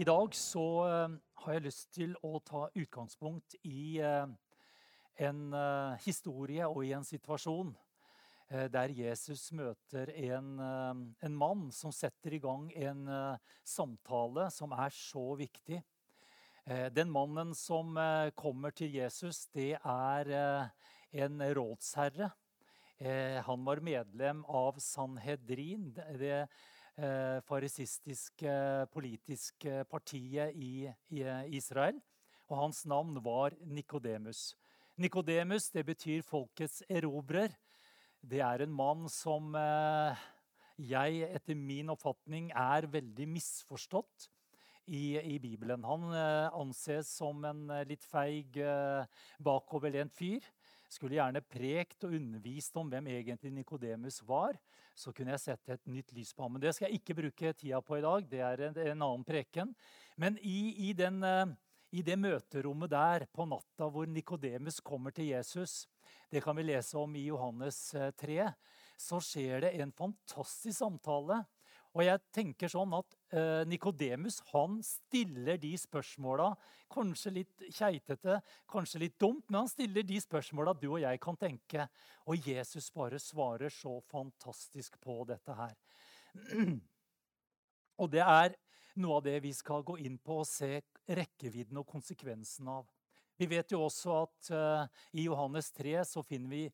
I dag så eh, har jeg lyst til å ta utgangspunkt i eh, en eh, historie og i en situasjon der Jesus møter en, en mann som setter i gang en samtale som er så viktig. Den mannen som kommer til Jesus, det er en rådsherre. Han var medlem av Sanhedrin, det- farisistiske politiske partiet i, i eh, Israel. Og hans navn var Nikodemus. Nikodemus betyr folkets erobrer. Det er en mann som eh, jeg, etter min oppfatning, er veldig misforstått i, i Bibelen. Han eh, anses som en eh, litt feig, eh, bakoverlent fyr. Skulle gjerne prekt og undervist om hvem egentlig Nikodemus var. Så kunne jeg sette et nytt lys på ham. Men det skal jeg ikke bruke tida på i dag. Det er en, en annen preken. Men i, i, den, eh, i det møterommet der på natta hvor Nikodemus kommer til Jesus, det kan vi lese om i Johannes eh, 3, så skjer det en fantastisk samtale. Og jeg tenker sånn at eh, Nikodemus stiller de spørsmåla, kanskje litt keitete, kanskje litt dumt, men han stiller de spørsmåla du og jeg kan tenke. Og Jesus bare svarer så fantastisk på dette her. Og det er noe av det vi skal gå inn på og se rekkevidden og konsekvensen av. Vi vet jo også at eh, i Johannes 3 så finner vi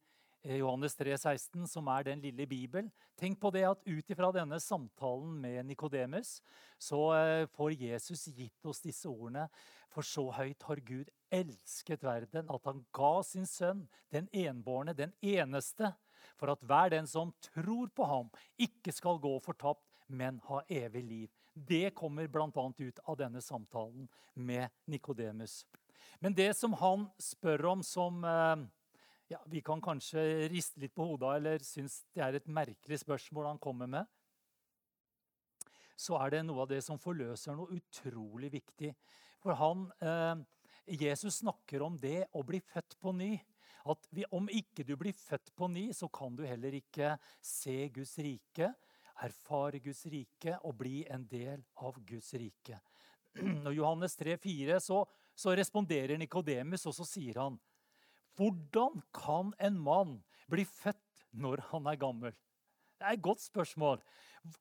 Johannes 3, 16, som er den lille Bibel. Tenk på det at ut ifra denne samtalen med Nikodemus, så eh, får Jesus gitt oss disse ordene. For så høyt har Gud elsket verden, at han ga sin sønn, den enbårne, den eneste, for at hver den som tror på ham, ikke skal gå fortapt, men ha evig liv. Det kommer bl.a. ut av denne samtalen med Nikodemus. Men det som han spør om som eh, ja, Vi kan kanskje riste litt på hodet eller synes det er et merkelig spørsmål han kommer med. Så er det noe av det som forløser noe utrolig viktig. For han, eh, Jesus snakker om det å bli født på ny. At vi, om ikke du blir født på ny, så kan du heller ikke se Guds rike, erfare Guds rike og bli en del av Guds rike. Når Johannes 3, 4, så, så responderer Nikodemus, og så sier han hvordan kan en mann bli født når han er gammel? Det er et godt spørsmål.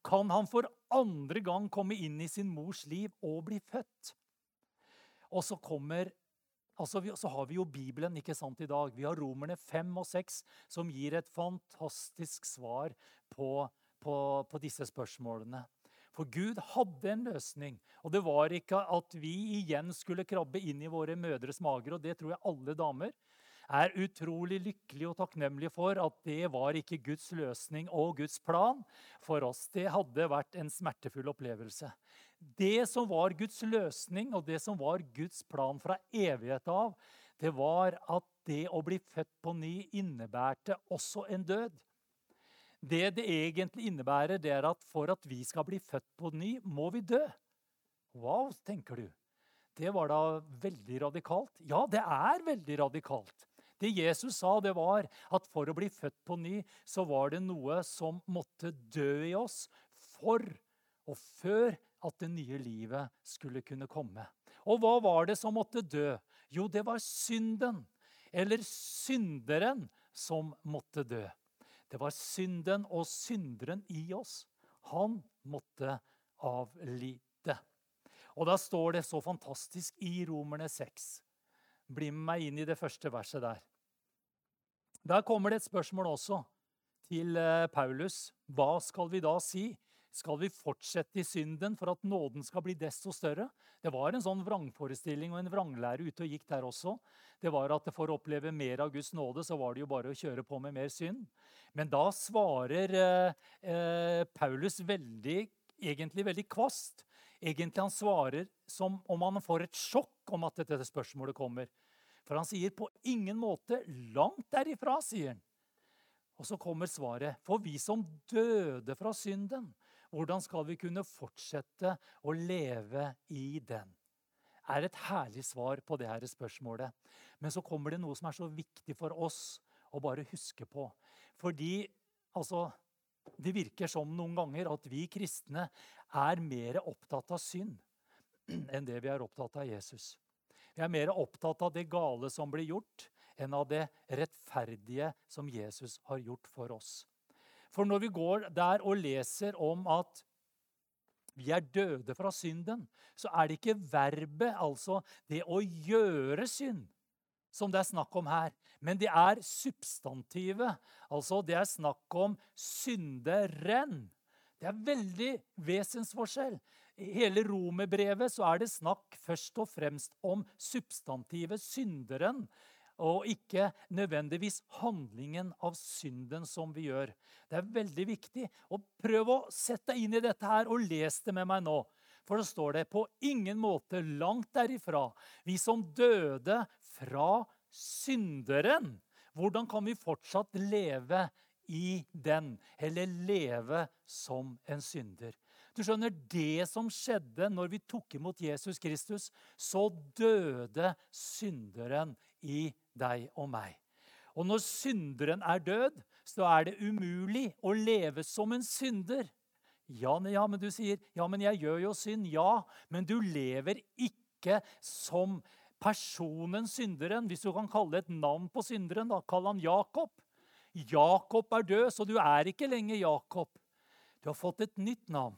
Kan han for andre gang komme inn i sin mors liv og bli født? Og så kommer altså så har vi jo Bibelen ikke sant i dag. Vi har Romerne 5 og 6 som gir et fantastisk svar på, på, på disse spørsmålene. For Gud hadde en løsning. Og det var ikke at vi igjen skulle krabbe inn i våre mødres mager, og det tror jeg alle damer er utrolig lykkelige og takknemlige for at det var ikke Guds løsning og Guds plan for oss. Det hadde vært en smertefull opplevelse. Det som var Guds løsning og det som var Guds plan fra evighet av, det var at det å bli født på ny innebærte også en død. Det det egentlig innebærer, det er at for at vi skal bli født på ny, må vi dø. Wow, tenker du. Det var da veldig radikalt. Ja, det er veldig radikalt. Det Jesus sa, det var at for å bli født på ny, så var det noe som måtte dø i oss for og før at det nye livet skulle kunne komme. Og hva var det som måtte dø? Jo, det var synden. Eller synderen som måtte dø. Det var synden og synderen i oss. Han måtte avlide. Og da står det så fantastisk i Romerne 6. Bli med meg inn i det første verset der. Der kommer det et spørsmål også til eh, Paulus. Hva skal vi da si? Skal vi fortsette i synden for at nåden skal bli desto større? Det var en sånn vrangforestilling og en vranglære ute og gikk der også. Det var at For å oppleve mer av Guds nåde så var det jo bare å kjøre på med mer synd. Men da svarer eh, eh, Paulus veldig, egentlig veldig kvast. Egentlig han svarer som om han får et sjokk om at dette spørsmålet kommer. For han sier på ingen måte 'langt derifra', sier han. Og så kommer svaret. For vi som døde fra synden, hvordan skal vi kunne fortsette å leve i den? er et herlig svar på det her spørsmålet. Men så kommer det noe som er så viktig for oss å bare huske på. Fordi altså, det virker som noen ganger at vi kristne er mer opptatt av synd enn det vi er opptatt av Jesus. Vi er mer opptatt av det gale som blir gjort, enn av det rettferdige som Jesus har gjort for oss. For når vi går der og leser om at vi er døde fra synden, så er det ikke verbet, altså det å gjøre synd, som det er snakk om her. Men det er substantivet. Altså det er snakk om synderen. Det er veldig vesensforskjell. Hele romerbrevet så er det snakk først og fremst om substantivet synderen og ikke nødvendigvis handlingen av synden som vi gjør. Det er veldig viktig. Og prøv å sette deg inn i dette her og les det med meg nå. For det står det på ingen måte langt derifra. Vi som døde fra synderen. Hvordan kan vi fortsatt leve i den, eller leve som en synder? Du skjønner, Det som skjedde når vi tok imot Jesus Kristus, så døde synderen i deg og meg. Og når synderen er død, så er det umulig å leve som en synder. Ja, ja, men du sier ja, men jeg gjør jo synd. Ja, men du lever ikke som personen synderen. Hvis du kan kalle et navn på synderen, da, kall han Jakob. Jakob er død, så du er ikke lenger Jakob. Du har fått et nytt navn,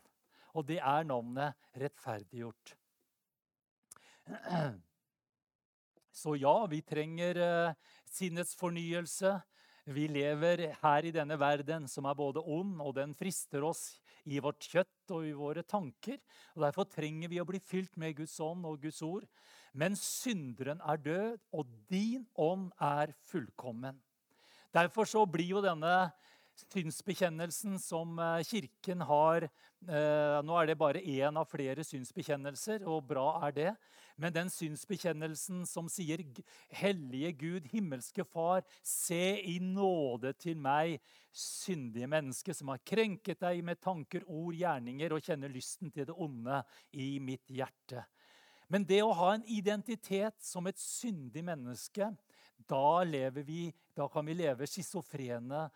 og det er navnet rettferdiggjort. Så ja, vi trenger uh, sinnets fornyelse. Vi lever her i denne verden som er både ond, og den frister oss i vårt kjøtt og i våre tanker. Og Derfor trenger vi å bli fylt med Guds ånd og Guds ord. Men synderen er død, og din ånd er fullkommen. Derfor så blir jo denne synsbekjennelsen som eh, Kirken har eh, Nå er det bare én av flere synsbekjennelser, og bra er det. Men den synsbekjennelsen som sier 'Hellige Gud, himmelske Far, se i nåde til meg, syndige menneske, som har krenket deg med tanker, ord, gjerninger, og kjenner lysten til det onde i mitt hjerte'. Men det å ha en identitet som et syndig menneske, da, vi, da kan vi leve schizofrene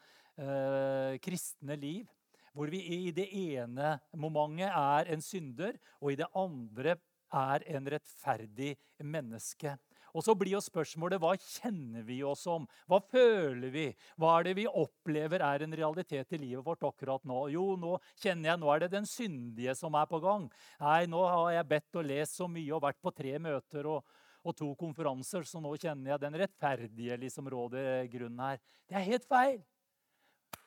kristne liv. Hvor vi i det ene momentet er en synder, og i det andre er en rettferdig menneske. Og så blir jo spørsmålet hva kjenner vi oss om? Hva føler vi? Hva er det vi opplever er en realitet i livet vårt akkurat nå? Jo, nå kjenner jeg, nå er det den syndige som er på gang. Nei, nå har jeg bedt og lest så mye og vært på tre møter og, og to konferanser, så nå kjenner jeg den rettferdige liksom råder grunnen her. Det er helt feil.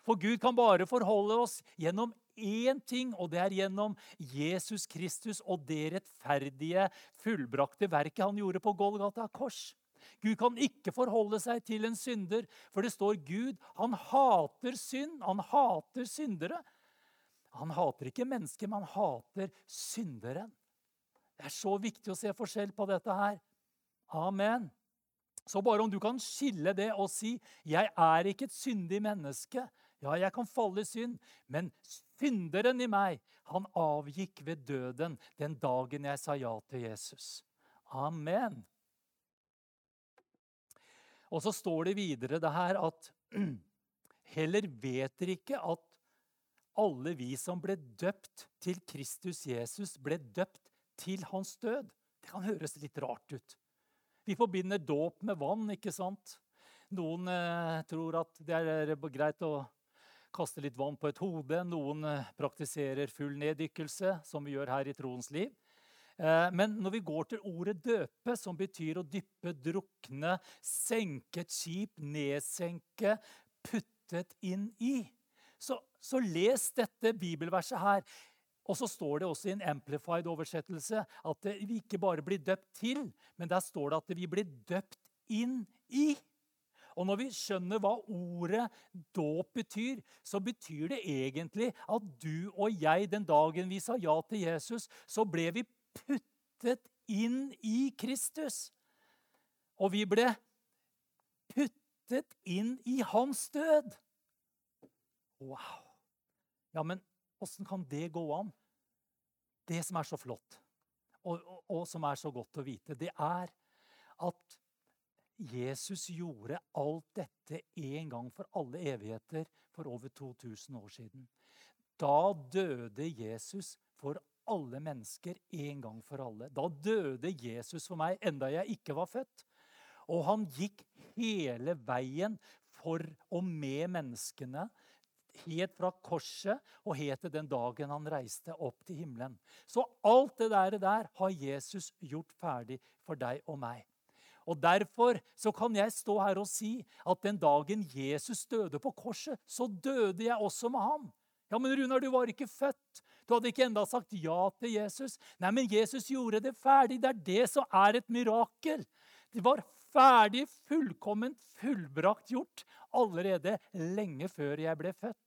For Gud kan bare forholde oss gjennom én ting, og det er gjennom Jesus Kristus og det rettferdige, fullbrakte verket han gjorde på Golgata kors. Gud kan ikke forholde seg til en synder, for det står Gud han hater synd. Han hater syndere. Han hater ikke mennesker, men han hater synderen. Det er så viktig å se forskjell på dette her. Amen. Så bare om du kan skille det og si 'Jeg er ikke et syndig menneske', ja, jeg kan falle i synd, men synderen i meg, han avgikk ved døden den dagen jeg sa ja til Jesus. Amen. Og så står det videre det her at heller vet dere ikke at alle vi som ble døpt til Kristus Jesus, ble døpt til hans død. Det kan høres litt rart ut. Vi forbinder dåp med vann, ikke sant? Noen eh, tror at det er greit å kaste litt vann på et hode. Noen eh, praktiserer full neddykkelse, som vi gjør her i troens liv. Eh, men når vi går til ordet døpe, som betyr å dyppe, drukne, senke et skip, nedsenke, puttet inn i, så, så les dette bibelverset her. Og så står det også i en amplified oversettelse at vi ikke bare blir døpt til, men der står det at vi blir døpt inn i. Og når vi skjønner hva ordet dåp betyr, så betyr det egentlig at du og jeg, den dagen vi sa ja til Jesus, så ble vi puttet inn i Kristus. Og vi ble puttet inn i hans død. Wow! Ja, men åssen kan det gå an? Det som er så flott, og, og, og som er så godt å vite, det er at Jesus gjorde alt dette en gang for alle evigheter for over 2000 år siden. Da døde Jesus for alle mennesker en gang for alle. Da døde Jesus for meg enda jeg ikke var født. Og han gikk hele veien for og med menneskene. Helt fra korset og helt til den dagen han reiste opp til himmelen. Så alt det der, der har Jesus gjort ferdig for deg og meg. Og Derfor så kan jeg stå her og si at den dagen Jesus døde på korset, så døde jeg også med ham. Ja, Men Runar, du var ikke født. Du hadde ikke enda sagt ja til Jesus. Nei, men Jesus gjorde det ferdig. Det er det som er et mirakel. Det var ferdig, fullkomment, fullbrakt gjort allerede lenge før jeg ble født.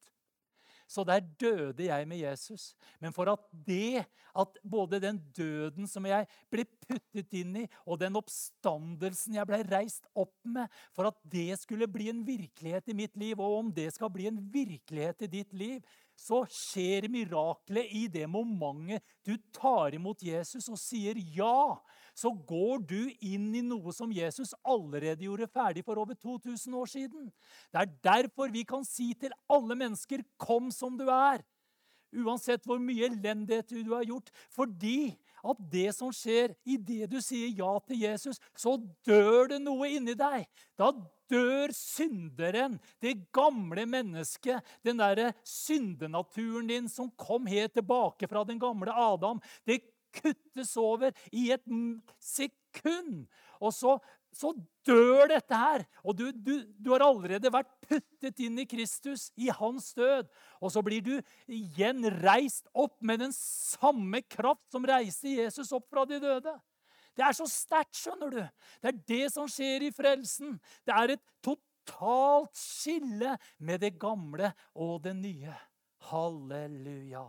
Så der døde jeg med Jesus. Men for at det, at både den døden som jeg ble puttet inn i, og den oppstandelsen jeg ble reist opp med, for at det skulle bli en virkelighet i mitt liv, og om det skal bli en virkelighet i ditt liv, så skjer miraklet i det momentet du tar imot Jesus og sier ja. Så går du inn i noe som Jesus allerede gjorde ferdig for over 2000 år siden. Det er derfor vi kan si til alle mennesker 'kom som du er'. Uansett hvor mye elendighet du har gjort. Fordi at det som skjer idet du sier ja til Jesus, så dør det noe inni deg. Da dør synderen, det gamle mennesket, den derre syndenaturen din som kom helt tilbake fra den gamle Adam. Det kuttes over i et sekund. Og så så dør dette her. Og du, du, du, har allerede vært puttet inn i Kristus, i hans død. Og så blir du igjen reist opp med den samme kraft som reiste Jesus opp fra de døde. Det er så sterkt, skjønner du. Det er det som skjer i frelsen. Det er et totalt skille med det gamle og det nye. Halleluja.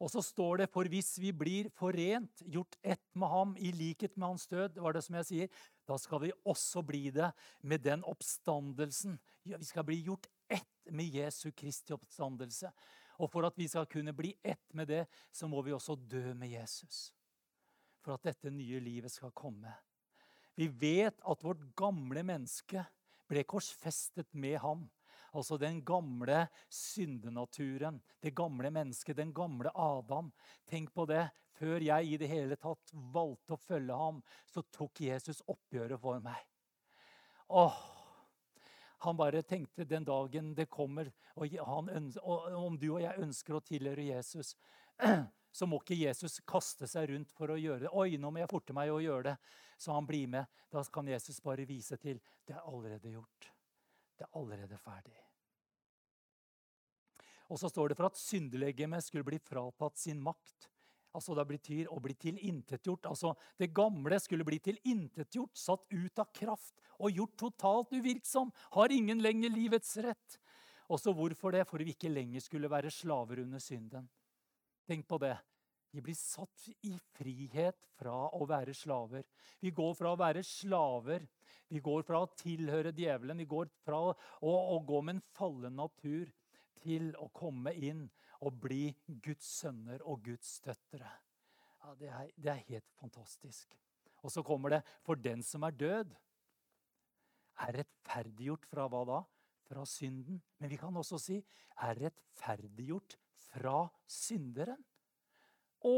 Og så står det for hvis vi blir forent, gjort ett med ham i likhet med hans død, var det som jeg sier, da skal vi også bli det med den oppstandelsen. Ja, vi skal bli gjort ett med Jesu Kristi oppstandelse. Og for at vi skal kunne bli ett med det, så må vi også dø med Jesus. For at dette nye livet skal komme. Vi vet at vårt gamle menneske ble korsfestet med ham. Altså den gamle syndenaturen, det gamle mennesket, den gamle Adam. Tenk på det. Før jeg i det hele tatt valgte å følge ham, så tok Jesus oppgjøret for meg. Åh, han bare tenkte den dagen det kommer, og, han, og om du og jeg ønsker å tilhøre Jesus, så må ikke Jesus kaste seg rundt for å gjøre det. Oi, nå må jeg forte meg å gjøre det. Så han blir med. Da kan Jesus bare vise til det er allerede gjort. Det er allerede ferdig. Og så står det for at syndelegemet skulle bli fratatt sin makt. Altså Det betyr å bli tilintetgjort. Altså, det gamle skulle bli tilintetgjort, satt ut av kraft og gjort totalt uvirksom. Har ingen lenger livets rett. Også hvorfor det? For vi ikke lenger skulle være slaver under synden. Tenk på det. Vi blir satt i frihet fra å være slaver. Vi går fra å være slaver, vi går fra å tilhøre djevelen, vi går fra å, å, gå med en fallen natur til å komme inn og bli Guds sønner og Guds døtre. Ja, det, det er helt fantastisk. Og så kommer det 'for den som er død', er rettferdiggjort fra hva da? Fra synden. Men vi kan også si er rettferdiggjort fra synderen. Å,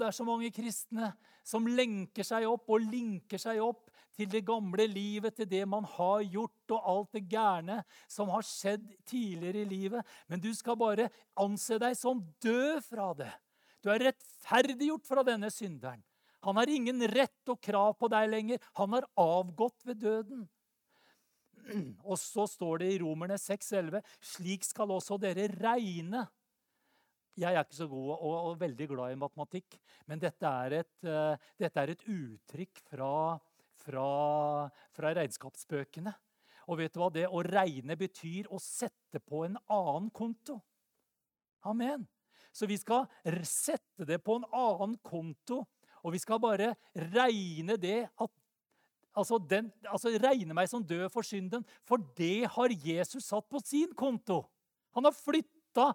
det er så mange kristne som lenker seg opp og linker seg opp til det gamle livet, til det man har gjort, og alt det gærne som har skjedd tidligere i livet. Men du skal bare anse deg som død fra det. Du er rettferdiggjort fra denne synderen. Han har ingen rett og krav på deg lenger. Han har avgått ved døden. Og så står det i Romerne 6,11.: Slik skal også dere regne jeg er ikke så god og, og, veldig glad i matematikk, men dette er et, uh, dette er et uttrykk fra, fra, fra, regnskapsbøkene. Og vet du hva? Det å regne betyr å sette på en annen konto. Amen. Så vi skal sette det på en annen konto, og vi skal bare regne det at Altså, den, altså regne meg som død for synden, for det har Jesus satt på sin konto. Han har flytta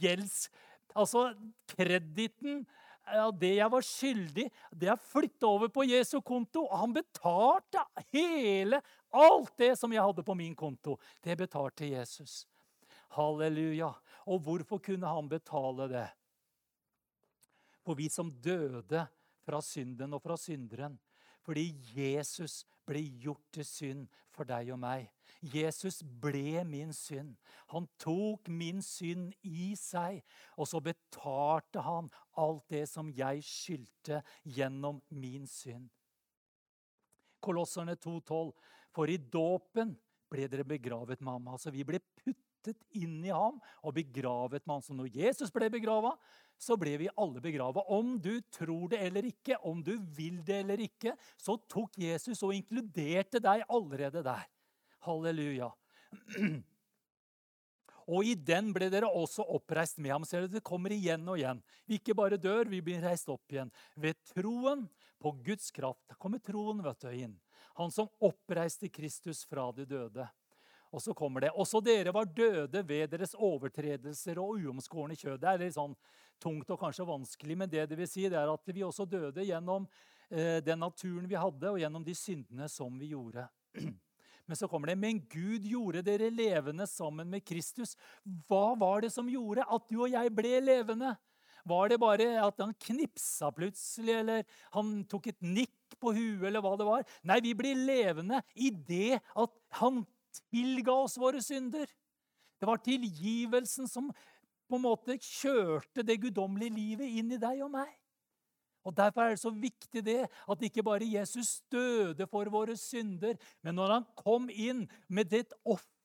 gjelds Altså, krediten av det jeg var skyldig, det er flytta over på Jesu konto. Og han betalte hele, alt det som jeg hadde på min konto. Det betalte Jesus. Halleluja. Og hvorfor kunne han betale det? For vi som døde fra synden og fra synderen. Fordi Jesus ble gjort til synd for deg og meg. Jesus ble min synd. Han tok min synd i seg, og så betalte han alt det som jeg skyldte gjennom min synd. Kolosserne 2,12. For i dåpen ble dere begravet med ham. Altså, vi ble puttet inn i ham og begravet med ham. Så når Jesus ble begrava, så ble vi alle begrava. Om du tror det eller ikke, om du vil det eller ikke, så tok Jesus og inkluderte deg allerede der. Halleluja. Og i den ble dere også oppreist med ham. Ser dere, Det kommer igjen og igjen. Vi ikke bare dør, vi blir reist opp igjen. Ved troen på Guds kraft. Da kommer troen vet du, inn. Han som oppreiste Kristus fra de døde. Og så kommer det. Også dere var døde ved deres overtredelser og uomskårne kjød. Det er litt sånn tungt og kanskje vanskelig, men det det vil si, det er at vi også døde gjennom eh, den naturen vi hadde, og gjennom de syndene som vi gjorde. Men så kommer det Men Gud gjorde dere levende sammen med Kristus. Hva var det som gjorde at du og jeg ble levende? Var det bare at han knipsa plutselig, eller han tok et nikk på huet, eller hva det var? Nei, vi blir levende i det at han tilga oss våre synder. Det var tilgivelsen som på en måte kjørte det guddommelige livet inn i deg og meg. Og Derfor er det så viktig det at ikke bare Jesus døde for våre synder, men når han kom inn med ditt offer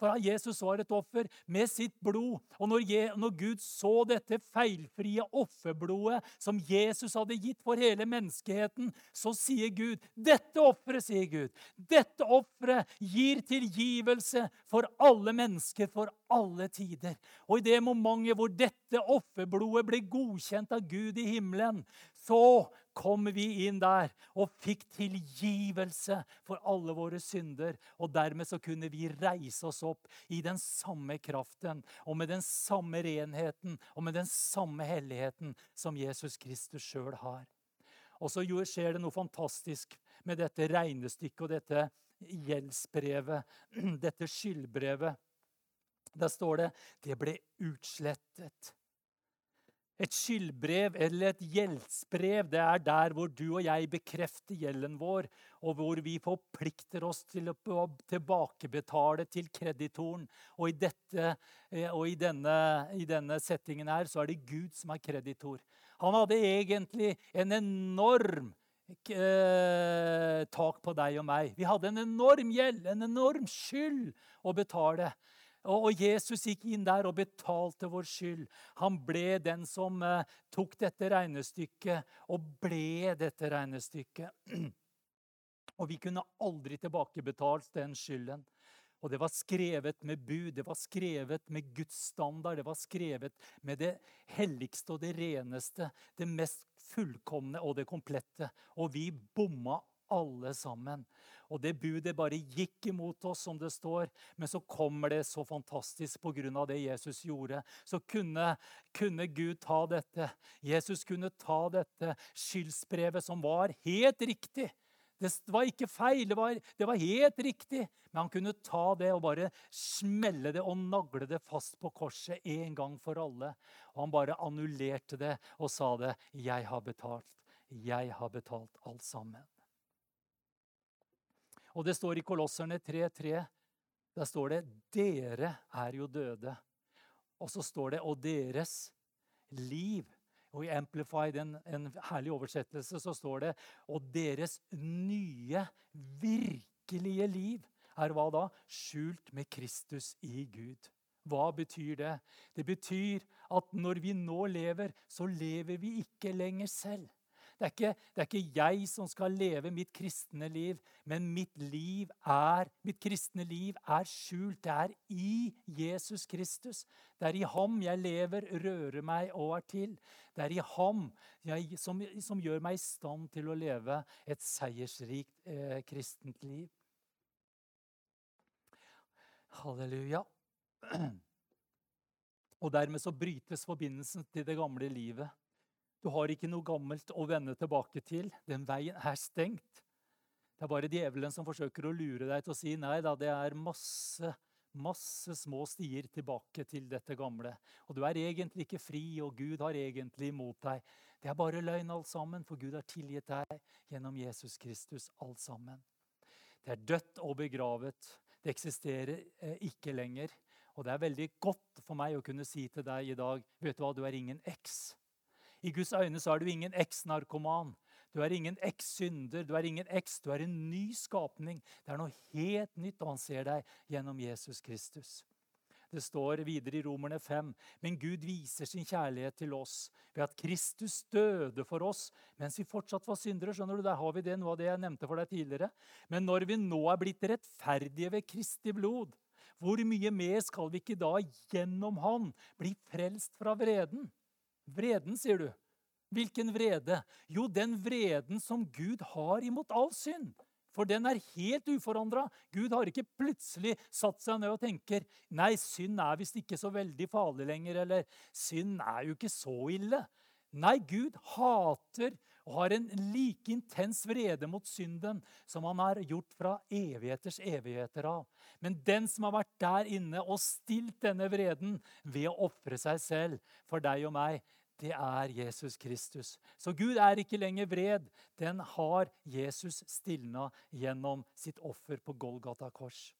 for Jesus var et offer med sitt blod. Og når, når Gud så dette feilfrie offerblodet som Jesus hadde gitt for hele menneskeheten, så sier Gud Dette offeret, sier Gud, dette offeret gir tilgivelse for alle mennesker for alle tider. Og i det momentet hvor dette offerblodet blir godkjent av Gud i himmelen, så kom vi inn der og fikk tilgivelse for alle våre synder. Og dermed så kunne vi reise oss opp i den samme kraften og med den samme renheten og med den samme helligheten som Jesus Kristus sjøl har. Og så skjer det noe fantastisk med dette regnestykket og dette gjeldsbrevet, dette skyldbrevet. Der står det 'det ble utslettet'. Et skyldbrev eller et gjeldsbrev det er der hvor du og jeg bekrefter gjelden vår, og hvor vi forplikter oss til å tilbakebetale til kreditoren. Og, i, dette, eh, og i, denne, i denne settingen her så er det Gud som er kreditor. Han hadde egentlig en enorm eh, tak på deg og meg. Vi hadde en enorm gjeld, en enorm skyld å betale. Og Jesus gikk inn der og betalte vår skyld. Han ble den som eh, tok dette regnestykket og ble dette regnestykket. Og vi kunne aldri tilbakebetalt den skylden. Og det var skrevet med bud, det var skrevet med Guds standard, det var skrevet med det helligste og det reneste, det mest fullkomne og det komplette. Og vi bomma alle sammen. Og det budet bare gikk imot oss, som det står. Men så kommer det så fantastisk pga. det Jesus gjorde. Så kunne, kunne, Gud ta dette. Jesus kunne ta dette skyldsbrevet, som var helt riktig. Det var ikke feil, det var, det var, helt riktig. Men han kunne ta det og bare smelle det og nagle det fast på korset en gang for alle. Og han bare annullerte det og sa det. 'Jeg har betalt. Jeg har betalt alt sammen.' Og det står i Kolosserne 3.3. Der står det 'Dere er jo døde'. Og så står det 'og deres liv'. Og I Amplify, en, en herlig oversettelse, så står det 'og deres nye, virkelige liv' er hva da? Skjult med Kristus i Gud. Hva betyr det? Det betyr at når vi nå lever, så lever vi ikke lenger selv. Det er, ikke, det er ikke jeg som skal leve mitt kristne liv, men mitt, liv er, mitt kristne liv er skjult. Det er i Jesus Kristus. Det er i ham jeg lever, rører meg og er til. Det er i ham jeg, som, som, gjør meg i stand til å leve et seiersrikt eh, kristent liv. Halleluja. Og dermed så brytes forbindelsen til det gamle livet. Du har ikke noe gammelt å vende tilbake til. Den veien er stengt. Det er bare djevelen som forsøker å lure deg til å si nei da, det er masse, masse små stier tilbake til dette gamle. Og du er egentlig ikke fri, og Gud har egentlig imot deg. Det er bare løgn alt sammen, for Gud har tilgitt deg gjennom Jesus Kristus alt sammen. Det er dødt og begravet. Det eksisterer eh, ikke lenger. Og det er veldig godt for meg å kunne si til deg i dag vet du hva, du er ingen eks. I Guds øyne så er du ingen eks-narkoman. Du er ingen eks-synder, du er ingen eks, du er en ny skapning. Det er noe helt nytt, og han ser deg gjennom Jesus Kristus. Det står videre i Romerne 5.: Men Gud viser sin kjærlighet til oss ved at Kristus døde for oss mens vi fortsatt var syndere. Skjønner du, Der har vi det, noe av det jeg nevnte for deg tidligere. Men når vi nå er blitt rettferdige ved Kristi blod, hvor mye mer skal vi ikke da gjennom Han bli frelst fra vreden? Vreden, sier du. Hvilken vrede? Jo, den vreden som Gud har imot all synd. For den er helt uforandra. Gud har ikke plutselig satt seg ned og tenker nei, synd er visst ikke så veldig farlig lenger, eller synd er jo ikke så ille. Nei, Gud hater og har en like intens vrede mot synden som han har gjort fra evigheters evigheter av. Men den som har vært der inne og stilt denne vreden ved å ofre seg selv for deg og meg, det er Jesus Kristus. Så Gud er ikke lenger vred. Den har Jesus stilna gjennom sitt offer på Golgata kors.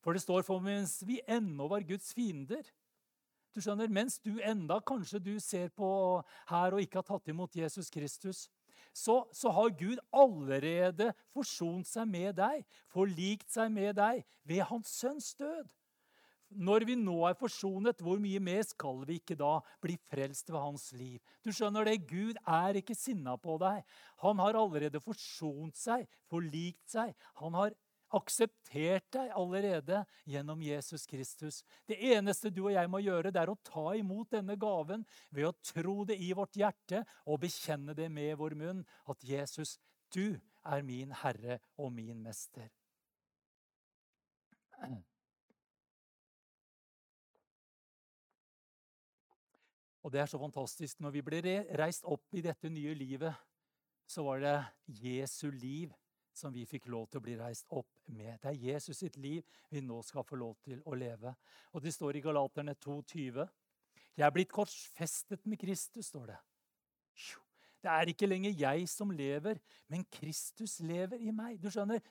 For det står for mens vi ennå var Guds fiender. Du skjønner, Mens du enda kanskje du ser på her og ikke har tatt imot Jesus Kristus, så, så, har Gud allerede forsont seg med deg, forlikt seg med deg ved hans sønns død. Når vi nå er forsonet, hvor mye mer skal vi ikke da bli frelst ved hans liv? Du skjønner det, Gud er ikke sinna på deg. Han har allerede forsont seg, forlikt seg. Han har akseptert deg allerede gjennom Jesus Kristus. Det eneste du og jeg må gjøre, det er å ta imot denne gaven ved å tro det i vårt hjerte og bekjenne det med vår munn at Jesus, du er min Herre og min Mester. Og det er så fantastisk. Når vi ble reist opp i dette nye livet, så var det Jesu liv som vi fikk lov til å bli reist opp med. Det er Jesus sitt liv vi nå skal få lov til å leve. Og det står i Galaterne 2,20. Jeg er blitt korsfestet med Kristus, står det. Det er ikke lenger jeg som lever, men Kristus lever i meg. Du skjønner,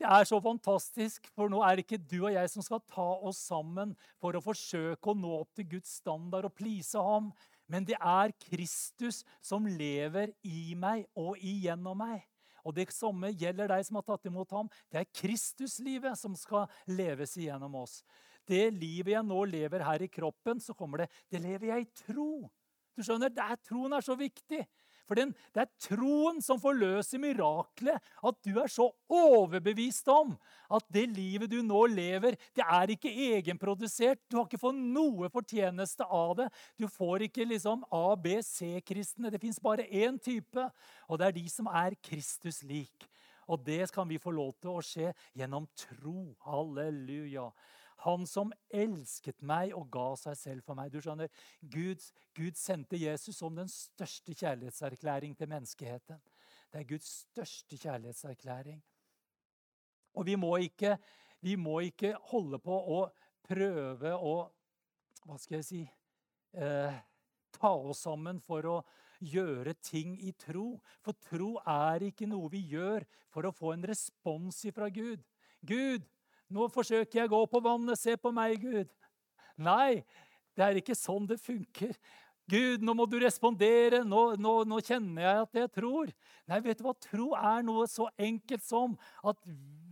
det er så fantastisk, for nå er det ikke du og jeg som skal ta oss sammen for å forsøke å nå opp til Guds standard og please ham, men det er Kristus som lever i meg og igjennom meg. Og det samme gjelder deg som har tatt imot ham. Det er Kristuslivet som skal leves igjennom oss. Det livet jeg nå lever her i kroppen, så kommer det Det lever jeg i tro. Du skjønner, det er, Troen er så viktig. For det er troen som forløser miraklet. At du er så overbevist om at det livet du nå lever, det er ikke egenprodusert. Du har ikke fått noe fortjeneste av det. Du får ikke liksom A, B, C-kristne. Det fins bare én type, og det er de som er Kristus lik. Og det kan vi få lov til å skje gjennom tro. Halleluja. Han som elsket meg og ga seg selv for meg. Du skjønner, Gud, Gud sendte Jesus som den største kjærlighetserklæring til menneskeheten. Det er Guds største kjærlighetserklæring. Og vi må ikke, vi må ikke holde på å prøve å Hva skal jeg si eh, Ta oss sammen for å gjøre ting i tro. For tro er ikke noe vi gjør for å få en respons fra Gud. Gud, nå forsøker jeg å gå på vannet. Se på meg, Gud. Nei, det er ikke sånn det funker. Gud, nå må du respondere. Nå, nå, nå, kjenner jeg at jeg tror. Nei, vet du hva? Tro er noe så enkelt som at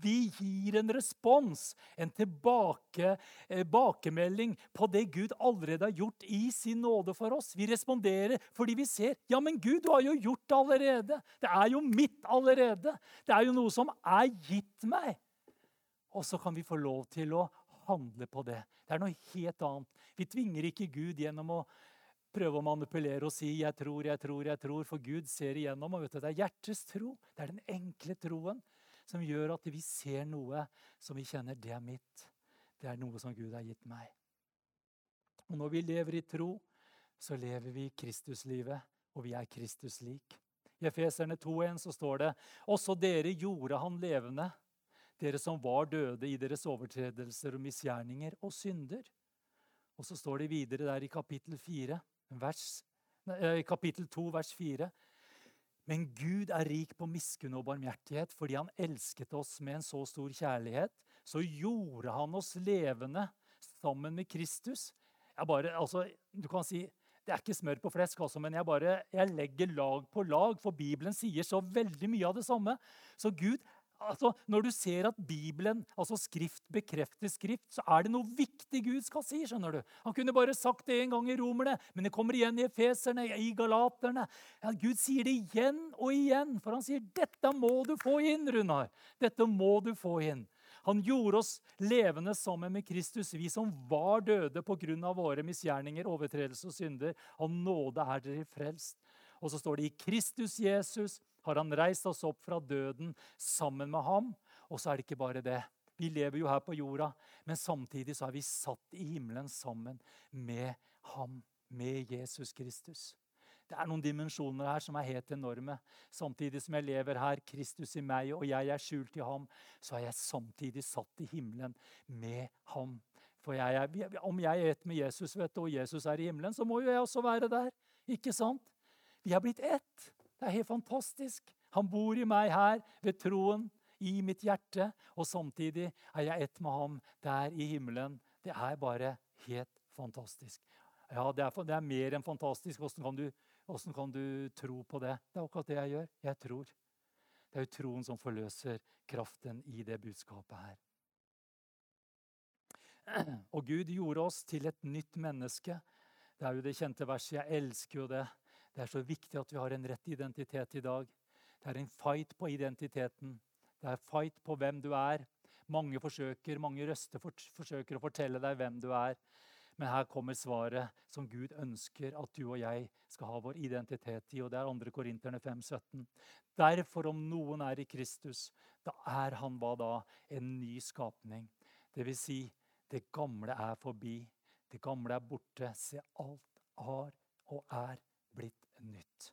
vi gir en respons, en tilbakemelding eh, på det Gud allerede har gjort i sin nåde for oss. Vi responderer fordi vi ser ja, men Gud, du har jo gjort det allerede. Det er jo mitt allerede. Det er jo noe som er gitt meg. Og så kan vi få lov til å handle på det. Det er noe helt annet. Vi tvinger ikke Gud gjennom å prøve å manipulere og si 'jeg tror, jeg tror, jeg tror', for Gud ser igjennom. og vet du, Det er hjertets tro. Det er den enkle troen som gjør at vi ser noe som vi kjenner 'det er mitt'. Det er noe som Gud har gitt meg. Og Når vi lever i tro, så lever vi Kristuslivet, og vi er Kristus lik. I Efeserne 2,1 så står det også dere gjorde han levende dere som var døde i deres overtredelser og misgjerninger og synder. Og så står det videre der i kapittel 4, vers nei, kapittel 2, vers 4. Men Gud er rik på miskunn og barmhjertighet fordi han elsket oss med en så stor kjærlighet. Så gjorde han oss levende sammen med Kristus. Jeg Bare, altså, du kan si det er ikke smør på flesk, altså, men jeg, bare, jeg legger lag på lag, for Bibelen sier så veldig mye av det samme. Så Gud altså, Når du ser at Bibelen, altså Skrift bekrefter Skrift, så er det noe viktig Gud skal si. skjønner du. Han kunne bare sagt det en gang i Romerne, men det kommer igjen i Efeserne, i Galaterne. Ja, Gud sier det igjen og igjen, for han sier 'dette må du få inn', Runar. Dette må du få inn. Han gjorde oss levende sammen med Kristus, vi som var døde pga. våre misgjerninger, overtredelser og synder. Av nåde er dere frelst. Og så står det i Kristus Jesus har han reist oss opp fra døden sammen med ham. Og så er det ikke bare det. Vi lever jo her på jorda, men samtidig så er vi satt i himmelen sammen med ham, med Jesus Kristus. Det er noen dimensjoner her som er helt enorme. Samtidig som jeg lever her, Kristus i meg, og jeg er skjult i ham, så er jeg samtidig satt i himmelen med ham. For jeg er, om jeg er ett med Jesus, vet du, og Jesus er i himmelen, så må jo jeg også være der. Ikke sant? Vi er blitt ett. Det er helt fantastisk. Han bor i meg her ved troen, i mitt hjerte. Og samtidig er jeg ett med ham der i himmelen. Det er bare helt fantastisk. Ja, det er, det er mer enn fantastisk. Hvordan kan, kan du tro på det? Det er akkurat det jeg gjør. Jeg tror. Det er jo troen som forløser kraften i det budskapet her. Og Gud gjorde oss til et nytt menneske. Det er jo det kjente verset. Jeg elsker jo det. Det er så viktig at vi har en rett identitet i dag. Det er en fight på identiteten. Det er fight på hvem du er. Mange forsøker, mange røster forsøker å fortelle deg hvem du er. Men her kommer svaret som Gud ønsker at du og jeg skal ha vår identitet i. og Det er 2. Korinterne 5, 17. Derfor, om noen er i Kristus, da er han hva da? En ny skapning. Det vil si, det gamle er forbi. Det gamle er borte. Se, alt har og er blitt nytt.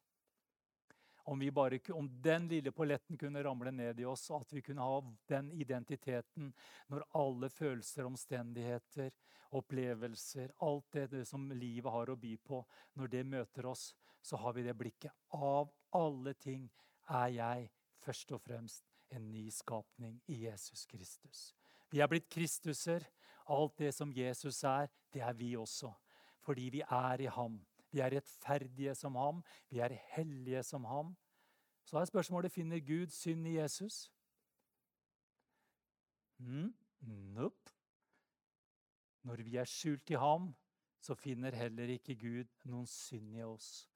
Om, bare, om, den lille polletten kunne ramle ned i oss, og at vi kunne ha den identiteten når alle følelser, omstendigheter, opplevelser, alt det, det som livet har å by på, når det møter oss, så har vi det blikket. Av alle ting er jeg først og fremst en ny skapning i Jesus Kristus. Vi er blitt Kristuser. Alt det som Jesus er, det er vi også. Fordi vi er i ham. Vi er rettferdige som ham. Vi er hellige som ham. Så er spørsmålet finner Gud synd i Jesus. Mm, nope. Når vi er skjult i ham, så finner heller ikke Gud noen synd i oss.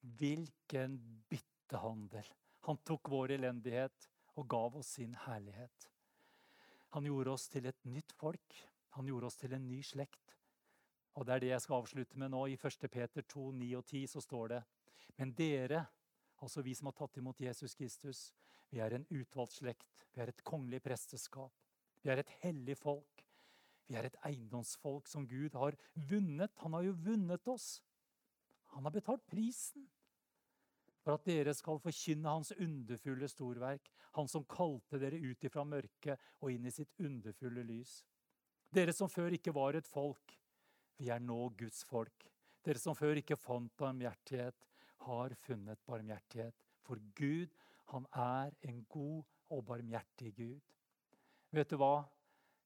Hvilken byttehandel! Han tok vår elendighet og gav oss sin herlighet. Han gjorde oss til et nytt folk. Han gjorde oss til en ny slekt. Og det er det jeg skal avslutte med nå. I 1. Peter 2, 9 og 10 så står det Men dere, altså vi som har tatt imot Jesus Kristus, vi er en utvalgt slekt. Vi er et kongelig presteskap. Vi er et hellig folk. Vi er et eiendomsfolk som Gud har vunnet. Han har jo vunnet oss. Han har betalt prisen for at dere skal forkynne hans underfulle storverk, han som kalte dere ut ifra mørket og inn i sitt underfulle lys. Dere som før ikke var et folk, vi er nå Guds folk. Dere som før ikke fant barmhjertighet, har funnet barmhjertighet. For Gud, han er en god og barmhjertig Gud. Vet du hva?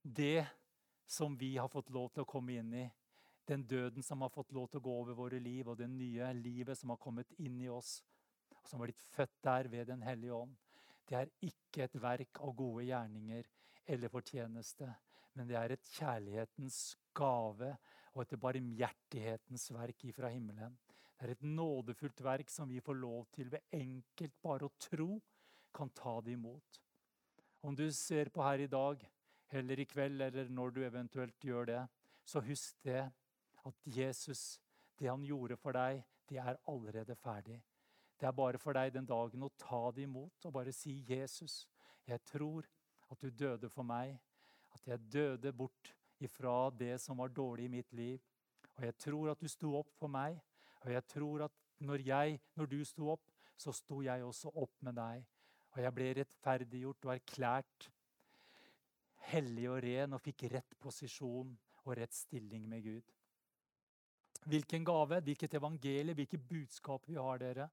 Det som vi har fått lov til å komme inn i, den døden som har fått lov til å gå over våre liv, og det nye livet som har kommet inn i oss, og som har blitt født der ved Den hellige ånd, det er ikke et verk av gode gjerninger eller fortjeneste, men det er et kjærlighetens gave og et barmhjertighetens verk ifra himmelen. Det er et nådefullt verk som vi får lov til ved enkelt bare å tro kan ta det imot. Om du ser på her i dag, eller i kveld, eller når du eventuelt gjør det, så husk det at Jesus, det han gjorde for deg, det er allerede ferdig. Det er bare for deg den dagen å ta det imot og bare si, 'Jesus, jeg tror at du døde for meg, at jeg døde bort ifra det som var dårlig i mitt liv. Og jeg tror at du sto opp for meg. Og jeg tror at når, jeg, når du sto opp, så sto jeg også opp med deg. Og jeg ble rettferdiggjort og erklært hellig og ren og fikk rett posisjon og rett stilling med Gud. Hvilken gave, hvilket evangelie, hvilket budskap vi har, dere.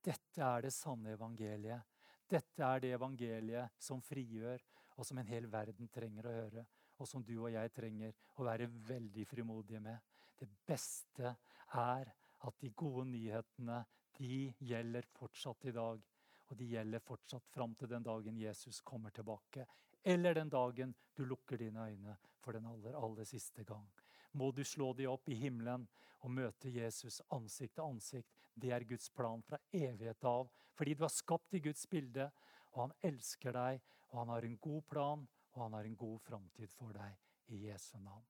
Dette er det sanne evangeliet. Dette er det evangeliet som frigjør, og som en hel verden trenger å høre. Og som du og jeg trenger å være veldig frimodige med. Det beste er at de gode nyhetene de gjelder fortsatt i dag. Og de gjelder fortsatt fram til den dagen Jesus kommer tilbake. Eller den dagen du lukker dine øyne for den aller, aller siste gang. Må du slå de opp i himmelen og møte Jesus ansikt til ansikt. Det er Guds plan fra evighet av. Fordi du er skapt i Guds bilde, og han elsker deg, og han har en god plan, og han har en god framtid for deg. I Jesu navn.